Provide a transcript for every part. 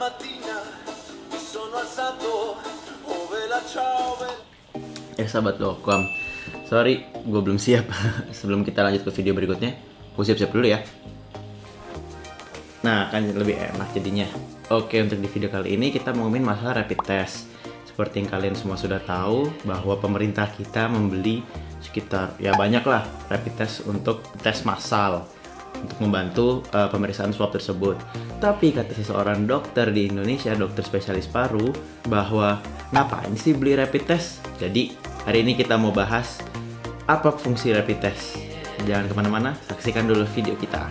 mattina. Eh sahabat lokom, sorry gue belum siap. Sebelum kita lanjut ke video berikutnya, gue siap-siap dulu ya. Nah kan lebih enak jadinya. Oke untuk di video kali ini kita mau ngomongin masalah rapid test. Seperti yang kalian semua sudah tahu bahwa pemerintah kita membeli sekitar ya banyak lah rapid test untuk tes massal untuk membantu uh, pemeriksaan swab tersebut. Tapi kata seseorang dokter di Indonesia, dokter spesialis paru, bahwa ngapain sih beli rapid test? Jadi hari ini kita mau bahas apa fungsi rapid test. Jangan ke mana-mana, saksikan dulu video kita.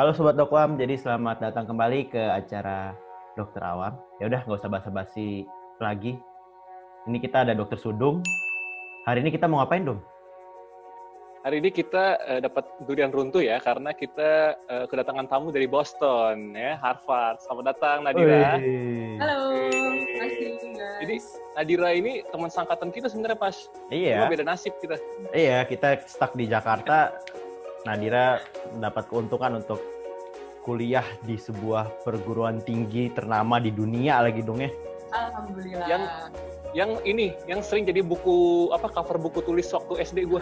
Halo Sobat Dokwam, jadi selamat datang kembali ke acara Dokter Awam. Ya udah nggak usah basa-basi lagi. Ini kita ada Dokter Sudung. Hari ini kita mau ngapain dong? Hari ini kita uh, dapat durian runtuh ya karena kita uh, kedatangan tamu dari Boston ya Harvard. Selamat datang Nadira. Wih. Halo, Hey. Jadi Nadira ini teman sangkatan kita sebenarnya pas. Iya. Cuma beda nasib kita. Iya, kita stuck di Jakarta. Nadira mendapat keuntungan untuk kuliah di sebuah perguruan tinggi ternama di dunia lagi dong ya. Alhamdulillah. Yang- Yang ini, yang sering jadi buku apa cover buku tulis waktu SD gue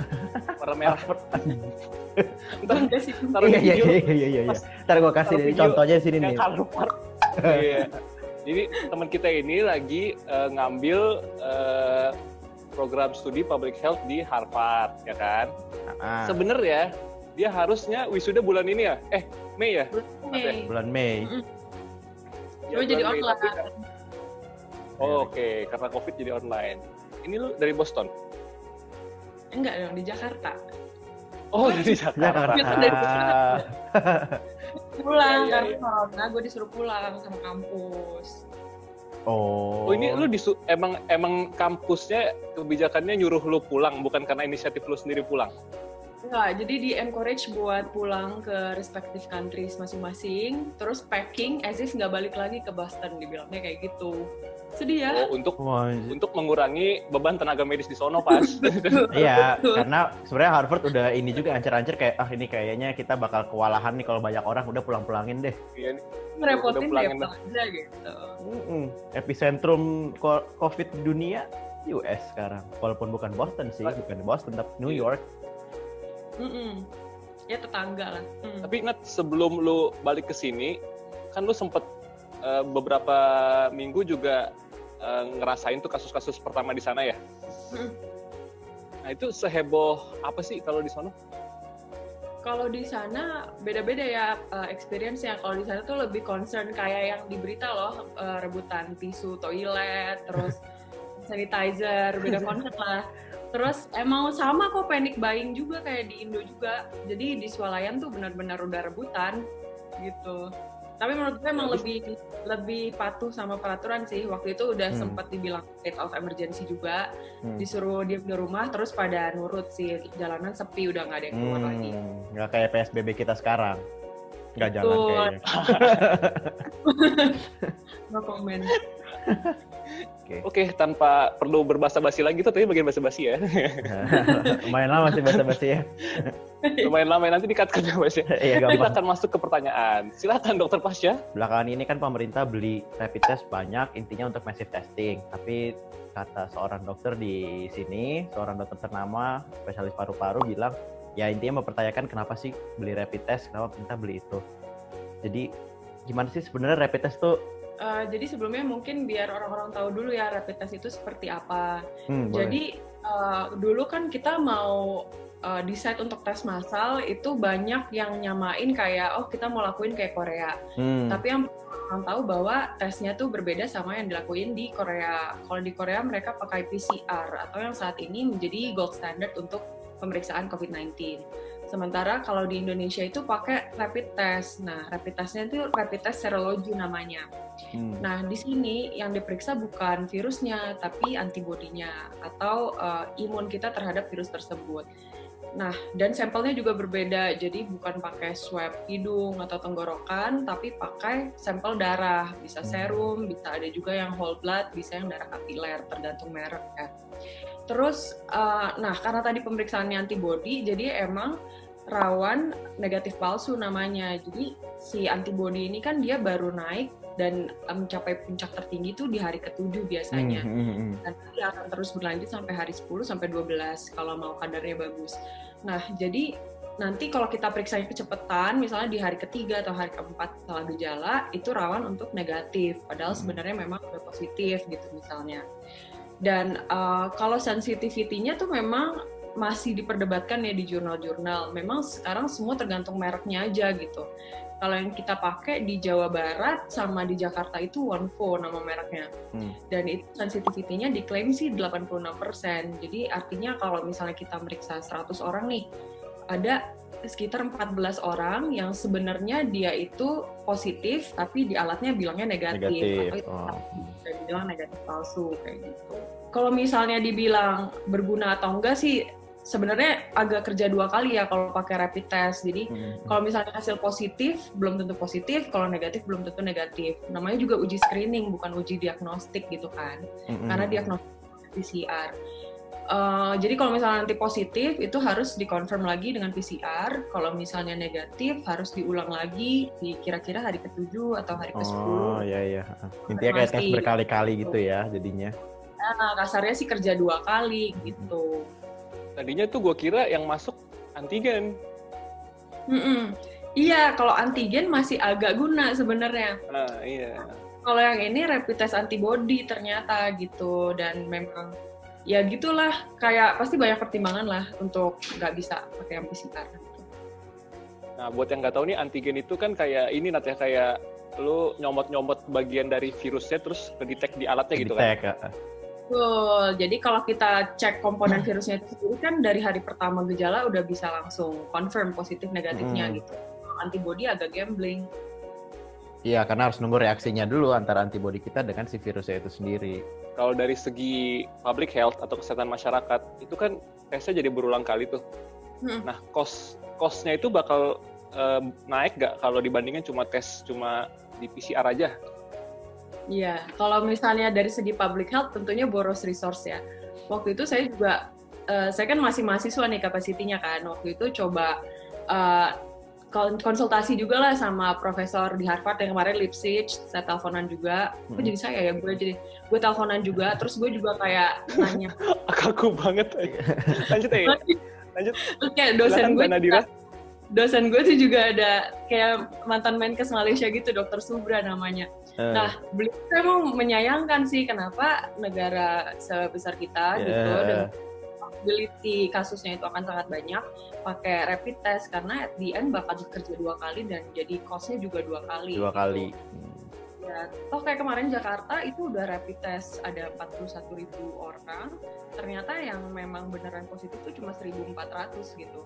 warna merah. Ntar taruh Iya, iya, video. iya, iya, iya, iya. Ntar gue kasih video contohnya di sini yang nih. Iya. Jadi teman kita ini lagi eh, ngambil eh, program studi public health di Harvard, ya kan? Ah, Sebenarnya dia harusnya wisuda bulan ini ya? Eh, Mei ya? Hey. bulan Mei. Cuma Ya, jadi bulan Mei, online. tapi- Oh, Oke, karena COVID jadi online. Ini lu dari Boston? Enggak dong, di Jakarta. Oh, dari Jakarta. Jakarta. Pulang Iya, iya, karena iya. corona, gue disuruh pulang sama kampus. Oh. Oh, ini lu disu emang emang kampusnya kebijakannya nyuruh lu pulang, bukan karena inisiatif lu sendiri pulang. Enggak, jadi di encourage buat pulang ke respective countries masing-masing, terus packing as if nggak balik lagi ke Boston, dibilangnya kayak gitu. Sedih ya? Oh, untuk Wah, untuk mengurangi beban tenaga medis di sono pas. Iya, karena sebenarnya Harvard udah ini juga ancer-ancer kayak ah ini kayaknya kita bakal kewalahan nih kalau banyak orang udah pulang-pulangin deh. Iya, udah pulangin deh aja gitu. Mm-mm. Epicentrum ko- COVID dunia US sekarang. Walaupun bukan Boston sih, bukan Boston tapi New Iya. York. Mm-mm. Ya tetangga lah. Mm. Tapi Nat, sebelum lu balik ke sini, kan lu sempet eh, beberapa minggu juga eh, ngerasain tuh kasus-kasus pertama di sana ya. Mm. Nah itu seheboh apa sih kalau di sana? Kalau di sana beda-beda ya uh, experience-nya. Kalau di sana tuh lebih concern kayak yang di berita loh, uh, rebutan tisu toilet, terus sanitizer, beda concern lah. Terus emang sama kok panic buying juga kayak di Indo juga. Jadi di swalayan tuh benar-benar udah rebutan gitu. Tapi menurut gue emang lebih lebih patuh sama peraturan sih. Waktu itu udah Hmm. sempat dibilang state of emergency juga, Hmm. disuruh diem di rumah, terus pada nurut sih. Jalanan sepi udah nggak ada yang keluar lagi. Hmm, nggak kayak PSBB kita sekarang. Nggak jalan kayaknya. No comment. Oke. Oke, tanpa perlu berbahasa basi lagi tuh, tapi bagian bahasa basi ya. Lumayan lama sih basa-basi ya. Lumayan lama nanti dikat kan bahasnya. Iya Kita akan masuk ke pertanyaan. Silakan Dokter Pasya. Belakangan ini kan pemerintah beli rapid test banyak intinya untuk massive testing. Tapi kata seorang dokter di sini, seorang dokter ternama spesialis paru-paru bilang ya intinya mempertanyakan kenapa sih beli rapid test, kenapa pemerintah beli itu. Jadi gimana sih sebenarnya rapid test tuh? Uh, jadi sebelumnya mungkin biar orang-orang tahu dulu ya rapid test itu seperti apa. Hmm. Jadi uh, dulu kan kita mau uh, decide untuk tes massal itu banyak yang nyamain kayak oh kita mau lakuin kayak Korea. Hmm, Tapi yang orang tahu bahwa tesnya tuh berbeda sama yang dilakuin di Korea. Kalau di Korea mereka pakai PCR atau yang saat ini menjadi gold standard untuk pemeriksaan COVID-19. Sementara kalau di Indonesia itu pakai rapid test. Nah, rapid testnya itu rapid test serologi namanya. hmm. Nah, di sini yang diperiksa bukan virusnya, tapi antibodinya atau uh, imun kita terhadap virus tersebut. Nah, dan sampelnya juga berbeda, jadi bukan pakai swab hidung atau tenggorokan, tapi pakai sampel darah. Bisa serum, bisa ada juga yang whole blood, bisa yang darah kapiler, tergantung merek ya. terus uh, nah karena tadi pemeriksaannya antibody jadi emang rawan negatif palsu namanya jadi si antibody ini kan dia baru naik dan mencapai puncak tertinggi itu di hari ketujuh biasanya. Hmm, hmm, hmm. Dan dia akan terus berlanjut sampai hari 10 sampai 12 kalau mau kadarnya bagus. Nah, jadi nanti kalau kita periksa kecepatan, misalnya di hari ketiga atau hari keempat setelah gejala, itu rawan untuk negatif. Padahal sebenarnya memang udah positif gitu misalnya. Dan uh, kalau sensitivity-nya tuh memang masih diperdebatkan ya di jurnal-jurnal. Memang sekarang semua tergantung mereknya aja gitu. Kalau yang kita pakai di Jawa Barat sama di Jakarta itu OneFo nama mereknya. Hmm. Dan itu sensitivity-nya diklaim sih 86%. Jadi artinya kalau misalnya kita meriksa 100 orang nih, ada sekitar 14 orang yang sebenarnya dia itu positif tapi di alatnya bilangnya negatif, Negatif. atau Oh. dan bilang negatif palsu kayak gitu. Kalau misalnya dibilang berguna atau enggak sih sebenarnya agak kerja dua kali ya kalau pakai rapid test. Jadi Hmm. kalau misalnya hasil positif belum tentu positif, kalau negatif belum tentu negatif. Namanya juga uji screening bukan uji diagnostik gitu kan. Hmm. Karena diagnostik PCR. Uh, jadi kalau misalnya nanti positif itu harus dikonfirm lagi dengan PCR. Kalau misalnya negatif harus diulang lagi di kira-kira hari ke-7 atau hari ke-10. Oh iya iya. Intinya kayak tes berkali-kali gitu ya jadinya. Nah, kasarnya sih kerja dua kali gitu. Tadinya tuh gue kira yang masuk antigen. Mm-mm. Iya, kalau antigen masih agak guna sebenarnya. Nah, iya. Kalau yang ini rapid test antibody ternyata gitu dan memang ya gitulah kayak pasti banyak pertimbangan lah untuk nggak bisa pakai yang PCR. Nah, buat yang nggak tahu nih, antigen itu kan kayak ini Nat ya, kayak lu nyomot-nyomot bagian dari virusnya terus kedetek di alatnya gitu kan. Ditek, ah. Betul. Jadi kalau kita cek komponen virusnya itu sendiri kan dari hari pertama gejala udah bisa langsung confirm positif negatifnya Hmm. gitu. Antibody agak gambling. Iya, karena harus nunggu reaksinya dulu antara antibodi kita dengan si virusnya itu sendiri. Kalau dari segi public health atau kesehatan masyarakat, itu kan tesnya jadi berulang kali tuh. Hmm. Nah, cost cost-nya itu bakal eh, naik nggak kalau dibandingkan cuma tes cuma di PCR aja? Iya, kalau misalnya dari segi public health tentunya boros resource ya. Waktu itu saya juga, eh, saya kan masih mahasiswa nih kapasitinya kan. Waktu itu coba kon- konsultasi juga lah sama profesor di Harvard yang kemarin Lipsitch, saya teleponan juga. Kok Hmm. jadi saya ya, gue jadi gue teleponan juga. Terus gue juga kayak nanya, Kaku banget. Lanjut ya. Lanjut. terus kayak dosen gue. Dosen gue tuh juga ada kayak mantan Menkes Malaysia gitu, Dokter Subra namanya. Eh, Nah, beliau tuh emang menyayangkan sih kenapa negara sebesar kita Ya. gitu dan probability kasusnya itu akan sangat banyak pakai rapid test karena at the end bakal kerja dua kali dan jadi cost-nya juga dua kali. dua gitu. kali. Hmm. Ya, toh kayak kemarin Jakarta itu udah rapid test ada 41 ribu orang, ternyata yang memang beneran positif itu cuma 1.400 gitu.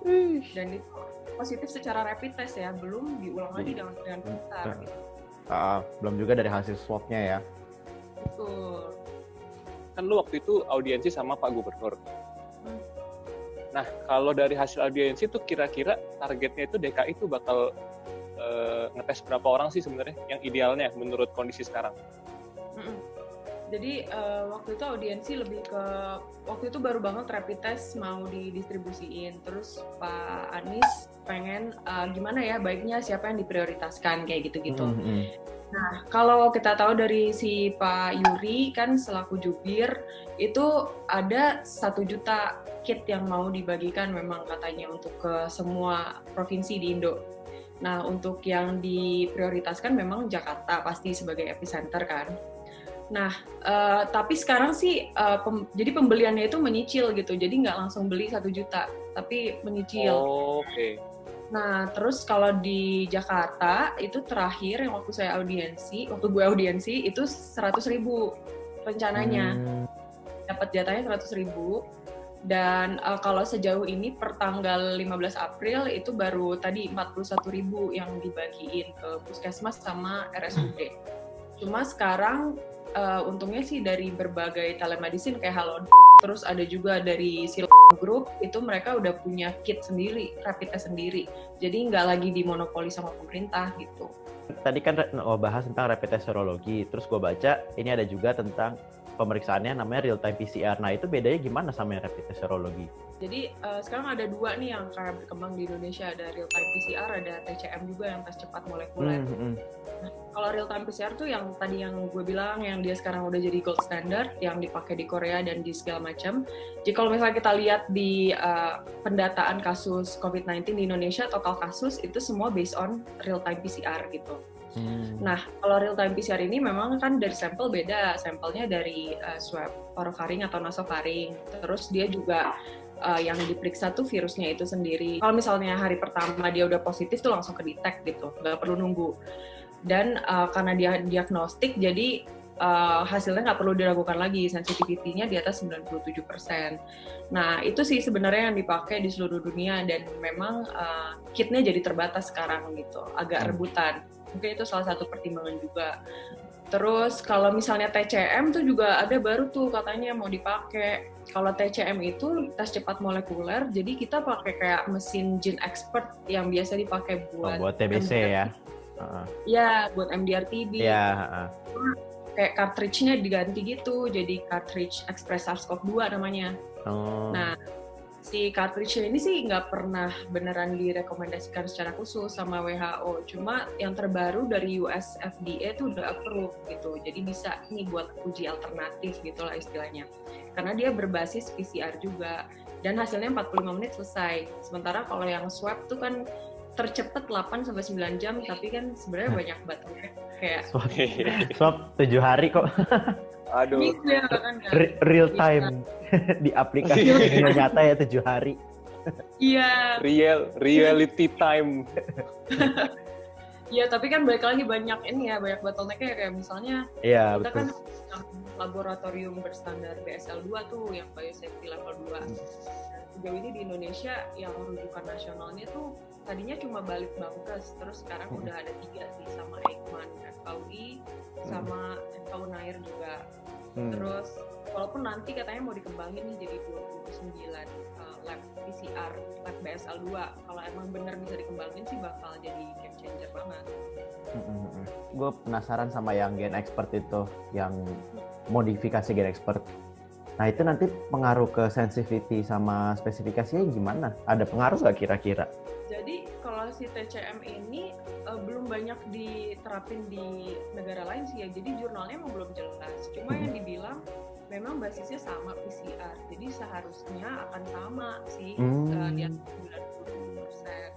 Dan itu positif secara rapid test ya, belum diulang lagi dengan dengan PCR. Hmm. Gitu. Ah, belum juga dari hasil swab-nya ya. Betul. Kan lu waktu itu audiensi sama Pak Gubernur. Hmm. Nah, kalau dari hasil audiensi itu kira-kira targetnya itu DKI itu bakal eh, ngetes berapa orang sih sebenarnya yang idealnya menurut kondisi sekarang? Mm-mm. Jadi eh, waktu itu audiensi lebih ke waktu itu baru banget rapid test mau didistribusiin. Terus Pak Anies pengen eh, gimana ya baiknya siapa yang diprioritaskan kayak gitu-gitu. Hmm, hmm. Nah kalau kita tahu dari si Pak Yuri kan selaku jubir itu ada satu juta kit yang mau dibagikan memang katanya untuk ke semua provinsi di Indo. Nah untuk yang diprioritaskan memang Jakarta pasti sebagai epicenter kan. Nah, eh, tapi sekarang sih eh, pem- jadi pembeliannya itu menyicil gitu, jadi nggak langsung beli satu juta, tapi menyicil. Oh, Oke. Nah, terus kalau di Jakarta itu terakhir yang waktu saya audiensi, waktu gue audiensi itu 100 ribu rencananya Hmm. dapat jatahnya 100 ribu. Dan eh, kalau sejauh ini per tanggal 15 April itu baru tadi 41 ribu yang dibagiin ke puskesmas sama RSUD. Cuma sekarang eh, untungnya sih dari berbagai telemedicine kayak Halo terus ada juga dari Sil Group itu mereka udah punya kit sendiri, rapid test sendiri. Jadi nggak lagi dimonopoli sama pemerintah gitu. Tadi kan mau bahas tentang rapid test serologi, terus gue baca ini ada juga tentang pemeriksaannya namanya real time PCR. Nah itu bedanya gimana sama yang rapid test serologi? Jadi uh, sekarang ada dua nih yang berkembang di Indonesia ada real time PCR, ada TCM juga yang tes cepat molekuler. Hmm, hmm. Kalau real time PCR tuh yang tadi yang gue bilang yang dia sekarang udah jadi gold standard yang dipakai di Korea dan di segala macam. Jadi kalau misalnya kita lihat di uh, pendataan kasus COVID-19 di Indonesia total kasus itu semua based on real time PCR gitu. Hmm. Nah, kalau real time PCR ini memang kan dari sampel beda. Sampelnya dari uh, swab orofaring atau nasofaring. Terus dia juga uh, yang diperiksa tuh virusnya itu sendiri. Kalau misalnya hari pertama dia udah positif tuh langsung ke detect gitu, nggak perlu nunggu. Dan uh, karena dia diagnostik, jadi uh, hasilnya nggak perlu diragukan lagi, sensitivity-nya di atas 97%. Nah, itu sih sebenarnya yang dipakai di seluruh dunia. Dan memang uh, kitnya jadi terbatas sekarang gitu, agak hmm. rebutan. Mungkin itu salah satu pertimbangan juga. Terus kalau misalnya TCM tuh juga ada baru tuh katanya mau dipakai. Kalau TCM itu tes cepat molekuler jadi kita pakai kayak mesin gene expert yang biasa dipakai buat oh, buat TBC ya uh ya buat MDR TB ya uh. kayak cartridge-nya diganti gitu jadi cartridge Express SARS-CoV-2 namanya oh. nah si cartridge ini sih nggak pernah beneran direkomendasikan secara khusus sama WHO. Cuma yang terbaru dari US FDA itu udah approve gitu. Jadi bisa nih buat uji alternatif gitu lah istilahnya. Karena dia berbasis PCR juga. Dan hasilnya 45 menit selesai. Sementara kalau yang swab tuh kan tercepat 8 sampai 9 jam tapi kan sebenarnya banyak banget kayak swab, swab 7 hari kok. Aduh. Bisa, kan, real time di aplikasi dunia nyata ya tujuh hari. Iya. Real reality time. Iya, tapi kan balik lagi banyak ini ya, banyak bottlenecknya kayak misalnya Iya, kita betul. kan laboratorium berstandar BSL 2 tuh yang biosafety level 2. Hmm. Sejauh ini di Indonesia yang rujukan nasionalnya tuh tadinya cuma balik bangkes, terus sekarang hmm. udah ada tiga sih sama Eijkman, FKUI, hmm. sama FKU Nair juga. Hmm. Terus walaupun nanti katanya mau dikembangin nih jadi 29 uh, lab PCR lab BSL 2 kalau emang benar bisa dikembangin sih bakal jadi game changer banget mm-hmm. gue penasaran sama yang gen expert itu yang modifikasi gen expert nah itu nanti pengaruh ke sensitivity sama spesifikasinya gimana? Ada pengaruh nggak kira-kira? Jadi kalau si TCM ini uh, belum banyak diterapin di negara lain sih ya. Jadi jurnalnya emang belum jelas. Cuma yang dibilang memang basisnya sama PCR jadi seharusnya akan sama sih hmm. uh, di atas 90 persen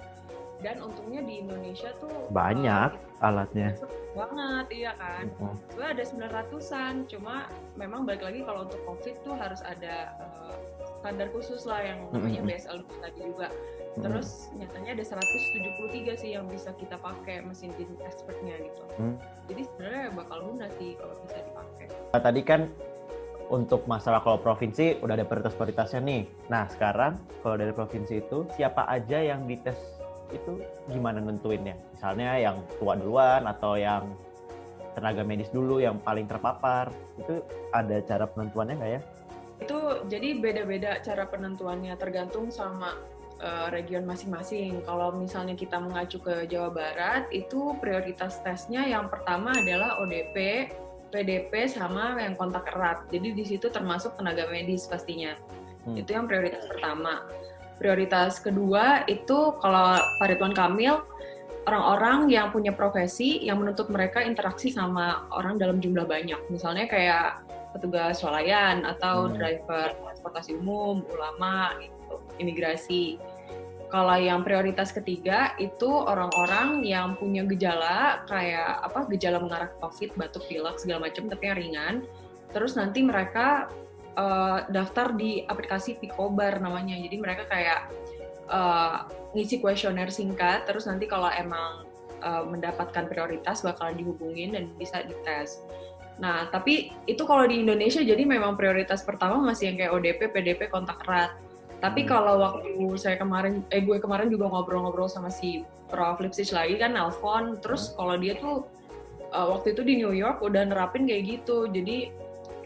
dan untungnya di Indonesia tuh banyak uh, alatnya banget iya kan -huh. ada 900an cuma memang balik lagi kalau untuk COVID tuh harus ada uh, standar khusus lah yang namanya -huh. BSL tadi juga terus hmm. nyatanya ada 173 sih yang bisa kita pakai mesin expertnya gitu hmm. jadi sebenarnya bakal lunas sih kalau bisa dipakai nah, tadi kan untuk masalah kalau provinsi udah ada prioritas-prioritasnya nih. Nah sekarang kalau dari provinsi itu siapa aja yang dites itu gimana nentuinnya? Misalnya yang tua duluan atau yang tenaga medis dulu yang paling terpapar itu ada cara penentuannya nggak ya? Itu jadi beda-beda cara penentuannya tergantung sama uh, region masing-masing. Kalau misalnya kita mengacu ke Jawa Barat itu prioritas tesnya yang pertama adalah ODP, PDP sama yang kontak erat. Jadi di situ termasuk tenaga medis pastinya. Hmm. Itu yang prioritas pertama. Prioritas kedua itu kalau Pak Ridwan Kamil orang-orang yang punya profesi yang menuntut mereka interaksi sama orang dalam jumlah banyak. Misalnya kayak petugas swalayan atau hmm. driver transportasi umum, ulama, gitu, imigrasi. Kalau yang prioritas ketiga itu orang-orang yang punya gejala kayak apa gejala mengarah ke COVID, batuk, pilek segala macam tapi yang ringan. Terus nanti mereka uh, daftar di aplikasi Picobar namanya. Jadi mereka kayak uh, ngisi kuesioner singkat. Terus nanti kalau emang uh, mendapatkan prioritas bakalan dihubungin dan bisa dites. Nah, tapi itu kalau di Indonesia jadi memang prioritas pertama masih yang kayak ODP, PDP, kontak erat. Tapi hmm. kalau waktu saya kemarin, eh gue kemarin juga ngobrol-ngobrol sama si Prof. Lipsich lagi kan, nelfon. Terus hmm. kalau dia tuh uh, waktu itu di New York udah nerapin kayak gitu. Jadi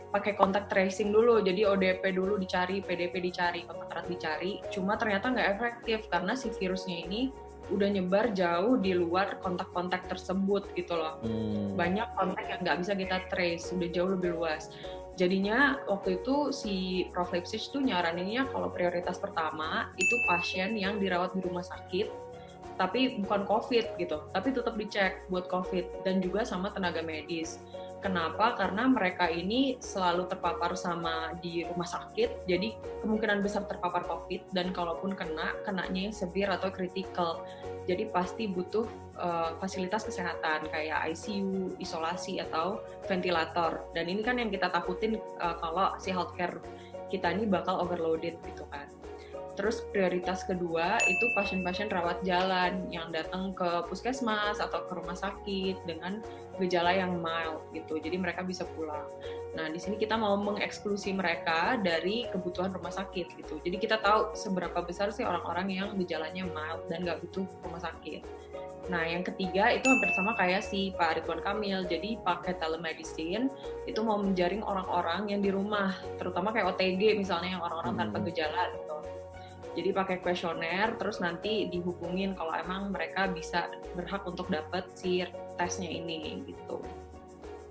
pakai kontak tracing dulu. Jadi ODP dulu dicari, PDP dicari, kontak erat dicari. Cuma ternyata nggak efektif karena si virusnya ini udah nyebar jauh di luar kontak-kontak tersebut gitu loh. Hmm. Banyak kontak yang nggak bisa kita trace, udah jauh lebih luas. Jadinya waktu itu si Prof. Lipsitch tuh nyaraninnya kalau prioritas pertama itu pasien yang dirawat di rumah sakit, tapi bukan COVID gitu, tapi tetap dicek buat COVID dan juga sama tenaga medis. Kenapa? Karena mereka ini selalu terpapar sama di rumah sakit, jadi kemungkinan besar terpapar COVID dan kalaupun kena, kenanya yang severe atau critical. Jadi pasti butuh uh, fasilitas kesehatan kayak ICU, isolasi atau ventilator. Dan ini kan yang kita takutin uh, kalau si healthcare kita ini bakal overloaded gitu kan. Terus prioritas kedua itu pasien-pasien rawat jalan yang datang ke puskesmas atau ke rumah sakit dengan gejala yang mild gitu. Jadi mereka bisa pulang. Nah, di sini kita mau mengeksklusi mereka dari kebutuhan rumah sakit gitu. Jadi kita tahu seberapa besar sih orang-orang yang gejalanya mild dan nggak butuh rumah sakit. Nah, yang ketiga itu hampir sama kayak si Pak Ridwan Kamil. Jadi pakai telemedicine itu mau menjaring orang-orang yang di rumah, terutama kayak OTG misalnya yang orang-orang tanpa gejala gitu jadi pakai kuesioner terus nanti dihubungin kalau emang mereka bisa berhak untuk dapat si tesnya ini gitu.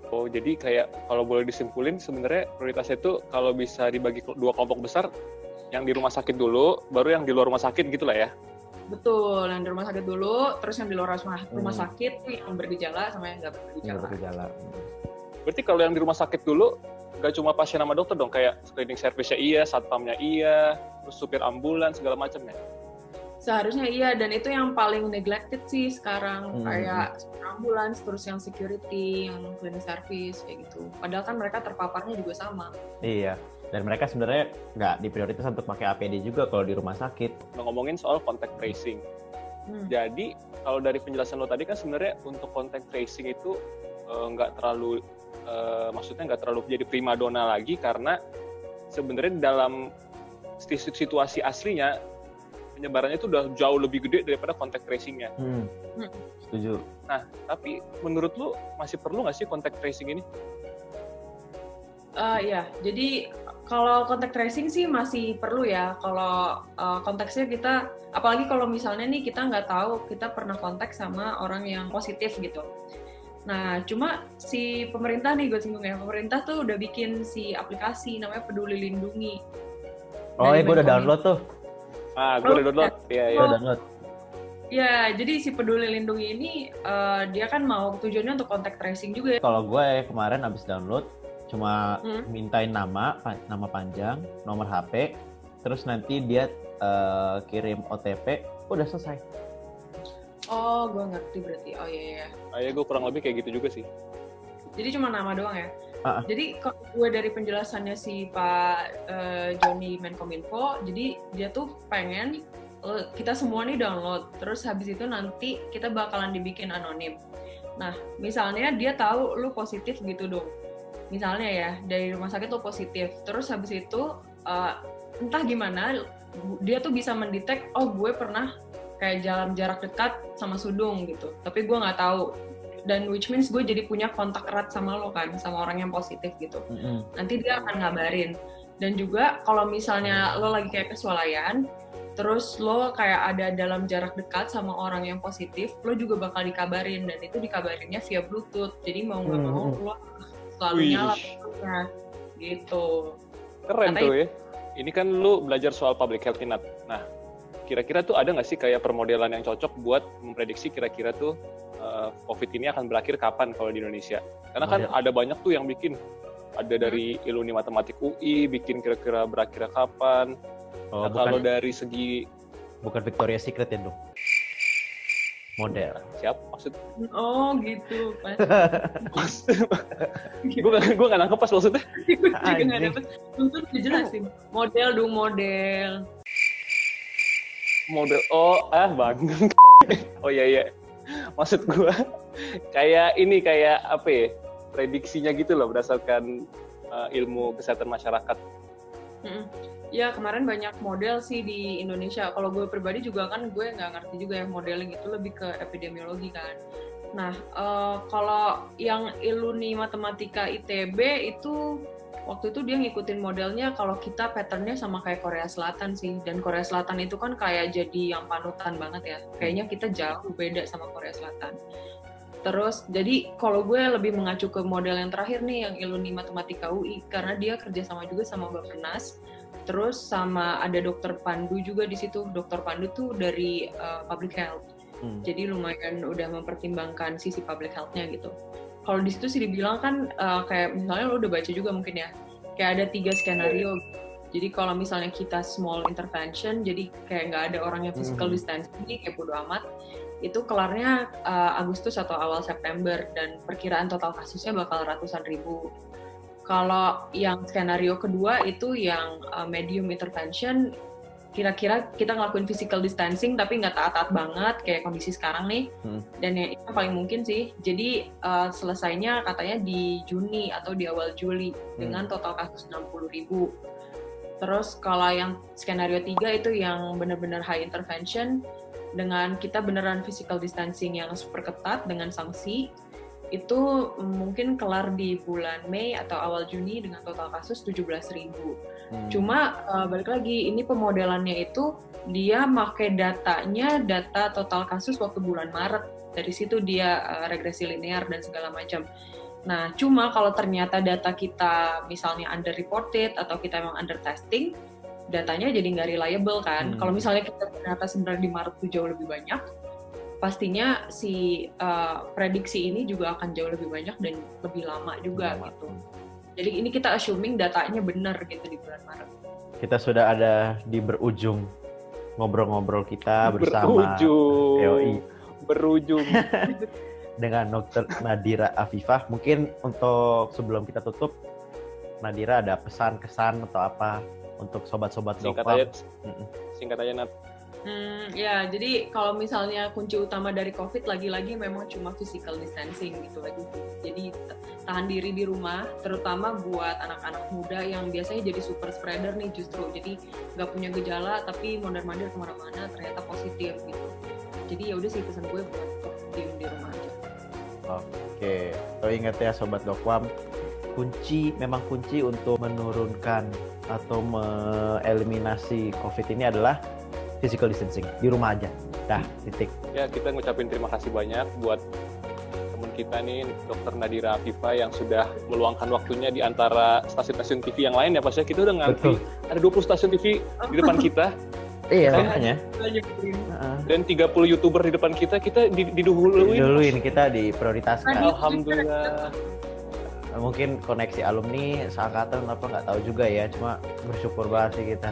Oh, jadi kayak kalau boleh disimpulin sebenarnya prioritasnya itu kalau bisa dibagi dua kelompok besar, yang di rumah sakit dulu, baru yang di luar rumah sakit gitu lah ya. Betul, yang di rumah sakit dulu, terus yang di luar rumah, rumah hmm. sakit yang bergejala sama yang nggak bergejala. bergejala. Berarti kalau yang di rumah sakit dulu, nggak cuma pasien sama dokter dong, kayak cleaning service-nya iya, satpamnya iya, terus supir ambulans segala macamnya. Seharusnya iya dan itu yang paling neglected sih sekarang hmm. kayak ambulans terus yang security, yang cleaning service kayak gitu. Padahal kan mereka terpaparnya juga sama. Iya. Dan mereka sebenarnya nggak diprioritas untuk pakai APD juga kalau di rumah sakit. Nah, ngomongin soal contact tracing. Hmm. Jadi kalau dari penjelasan lo tadi kan sebenarnya untuk contact tracing itu eh, nggak uh, terlalu uh, maksudnya nggak terlalu jadi primadona lagi karena sebenarnya dalam situasi aslinya penyebarannya itu udah jauh lebih gede daripada kontak tracingnya. Hmm. hmm. Setuju. Nah, tapi menurut lu masih perlu nggak sih kontak tracing ini? Uh, ya, jadi kalau kontak tracing sih masih perlu ya. Kalau uh, konteksnya kita, apalagi kalau misalnya nih kita nggak tahu kita pernah kontak sama orang yang positif gitu. Nah, cuma si pemerintah nih gue singgung ya, pemerintah tuh udah bikin si aplikasi namanya Peduli Lindungi Oh iya, gue udah download tuh. Ah, gue udah download. Iya, iya. Udah download. Ya, jadi si Peduli Lindungi ini uh, dia kan mau tujuannya untuk kontak tracing juga ya. Kalau gue ya, kemarin abis download cuma hmm? mintain nama, nama panjang, nomor HP, terus nanti dia uh, kirim OTP, udah selesai. Oh, gue ngerti berarti. Oh iya iya. Ah ya, gue kurang lebih kayak gitu juga sih. Jadi cuma nama doang ya? Uh. Jadi kalau gue dari penjelasannya si Pak uh, Joni Menkominfo, jadi dia tuh pengen uh, kita semua nih download, terus habis itu nanti kita bakalan dibikin anonim. Nah, misalnya dia tahu lu positif gitu dong. Misalnya ya, dari rumah sakit tuh positif, terus habis itu uh, entah gimana dia tuh bisa mendetek, oh gue pernah kayak jalan jarak dekat sama Sudung gitu, tapi gue nggak tahu. Dan which means gue jadi punya kontak erat sama lo kan sama orang yang positif gitu. Mm-hmm. nanti dia akan ngabarin. Dan juga kalau misalnya lo lagi kayak kesualayan terus lo kayak ada dalam jarak dekat sama orang yang positif lo juga bakal dikabarin. Dan itu dikabarinnya via bluetooth. Jadi mau nggak mm-hmm. mau lo selalu nyala gitu. Keren Kata tuh ya. Ini kan lo belajar soal public health inat nah kira-kira tuh ada nggak sih kayak permodelan yang cocok buat memprediksi kira-kira tuh uh, COVID ini akan berakhir kapan kalau di Indonesia? Karena kan oh, ya. ada banyak tuh yang bikin ada dari Iluni Matematik UI bikin kira-kira berakhir kapan. Oh, nah, bukan, kalau dari segi bukan Victoria Secret ya dong. Model. Siap maksud? Oh gitu. gue gak, gue gak nangkep pas maksudnya. gue juga dapet. Untuk dijelasin. Model dong model model oh ah bang oh iya iya maksud gua kayak ini kayak apa ya prediksinya gitu loh berdasarkan uh, ilmu kesehatan masyarakat mm Ya kemarin banyak model sih di Indonesia. Kalau gue pribadi juga kan gue nggak ngerti juga ya modeling itu lebih ke epidemiologi kan. Nah uh, kalau yang iluni matematika ITB itu waktu itu dia ngikutin modelnya kalau kita patternnya sama kayak Korea Selatan sih. Dan Korea Selatan itu kan kayak jadi yang panutan banget ya. Kayaknya kita jauh beda sama Korea Selatan. Terus jadi kalau gue lebih mengacu ke model yang terakhir nih yang Iluni Matematika UI karena dia kerjasama juga sama Bappenas terus sama ada dokter Pandu juga di situ. Dokter Pandu tuh dari uh, public health. Hmm. jadi lumayan udah mempertimbangkan sisi public healthnya gitu kalau di situ sih dibilang kan uh, kayak misalnya lo udah baca juga mungkin ya kayak ada tiga skenario jadi kalau misalnya kita small intervention jadi kayak nggak ada orang yang physical hmm. distancing kayak bodo amat itu kelarnya uh, Agustus atau awal September dan perkiraan total kasusnya bakal ratusan ribu. Kalau yang skenario kedua itu yang uh, medium intervention, kira-kira kita ngelakuin physical distancing tapi nggak taat-taat banget kayak kondisi sekarang nih. Hmm. Dan ya itu paling mungkin sih. Jadi uh, selesainya katanya di Juni atau di awal Juli hmm. dengan total kasus 60 ribu. Terus kalau yang skenario tiga itu yang benar-benar high intervention, dengan kita beneran physical distancing yang super ketat dengan sanksi itu mungkin kelar di bulan Mei atau awal Juni dengan total kasus 17.000. Hmm. Cuma uh, balik lagi ini pemodelannya itu dia pakai datanya data total kasus waktu bulan Maret. Dari situ dia uh, regresi linear dan segala macam. Nah, cuma kalau ternyata data kita misalnya under reported atau kita memang under testing, datanya jadi nggak reliable kan. Hmm. Kalau misalnya kita ternyata sebenarnya di Maret itu jauh lebih banyak, pastinya si uh, prediksi ini juga akan jauh lebih banyak dan lebih lama juga lama. gitu. Jadi ini kita assuming datanya benar gitu di bulan Maret. Kita sudah ada di berujung ngobrol-ngobrol kita bersama berujung. Yoi. Berujung. dengan Dr. Nadira Afifah. Mungkin untuk sebelum kita tutup, Nadira ada pesan kesan atau apa untuk sobat-sobat singkat aja, singkat aja Nat. Hmm, ya, jadi kalau misalnya kunci utama dari COVID lagi-lagi memang cuma physical distancing gitu lagi. Jadi tahan diri di rumah, terutama buat anak-anak muda yang biasanya jadi super spreader nih justru. Jadi nggak punya gejala tapi mondar-mandir ke mana-mana ternyata positif gitu. Jadi ya udah sih pesan gue buat diem di rumah aja. Oke, so ingat ya sobat dokwam, kunci memang kunci untuk menurunkan atau mengeliminasi COVID ini adalah physical distancing di rumah aja. Dah, titik. Ya, kita ngucapin terima kasih banyak buat teman kita nih, Dokter Nadira Afifa yang sudah meluangkan waktunya di antara stasiun-stasiun TV yang lain ya, Pak. Kita udah ngantri ada 20 stasiun TV di depan kita. Iya, makanya. Dan 30 YouTuber di depan kita, kita didahuluin. Didahuluin, kita diprioritaskan. Alhamdulillah mungkin koneksi alumni seangkatan apa nggak tahu juga ya cuma bersyukur banget sih kita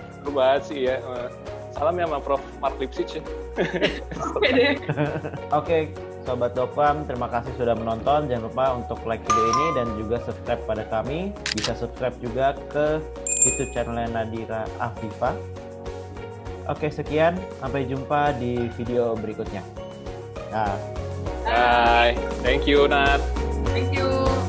bersyukur banget sih ya salam ya sama Prof Mark Lipsitch ya oke okay, Sobat Dokam, terima kasih sudah menonton. Jangan lupa untuk like video ini dan juga subscribe pada kami. Bisa subscribe juga ke YouTube channel Nadira Afifa. Oke, sekian. Sampai jumpa di video berikutnya. Nah. Bye. Thank you, Nat. Thank you.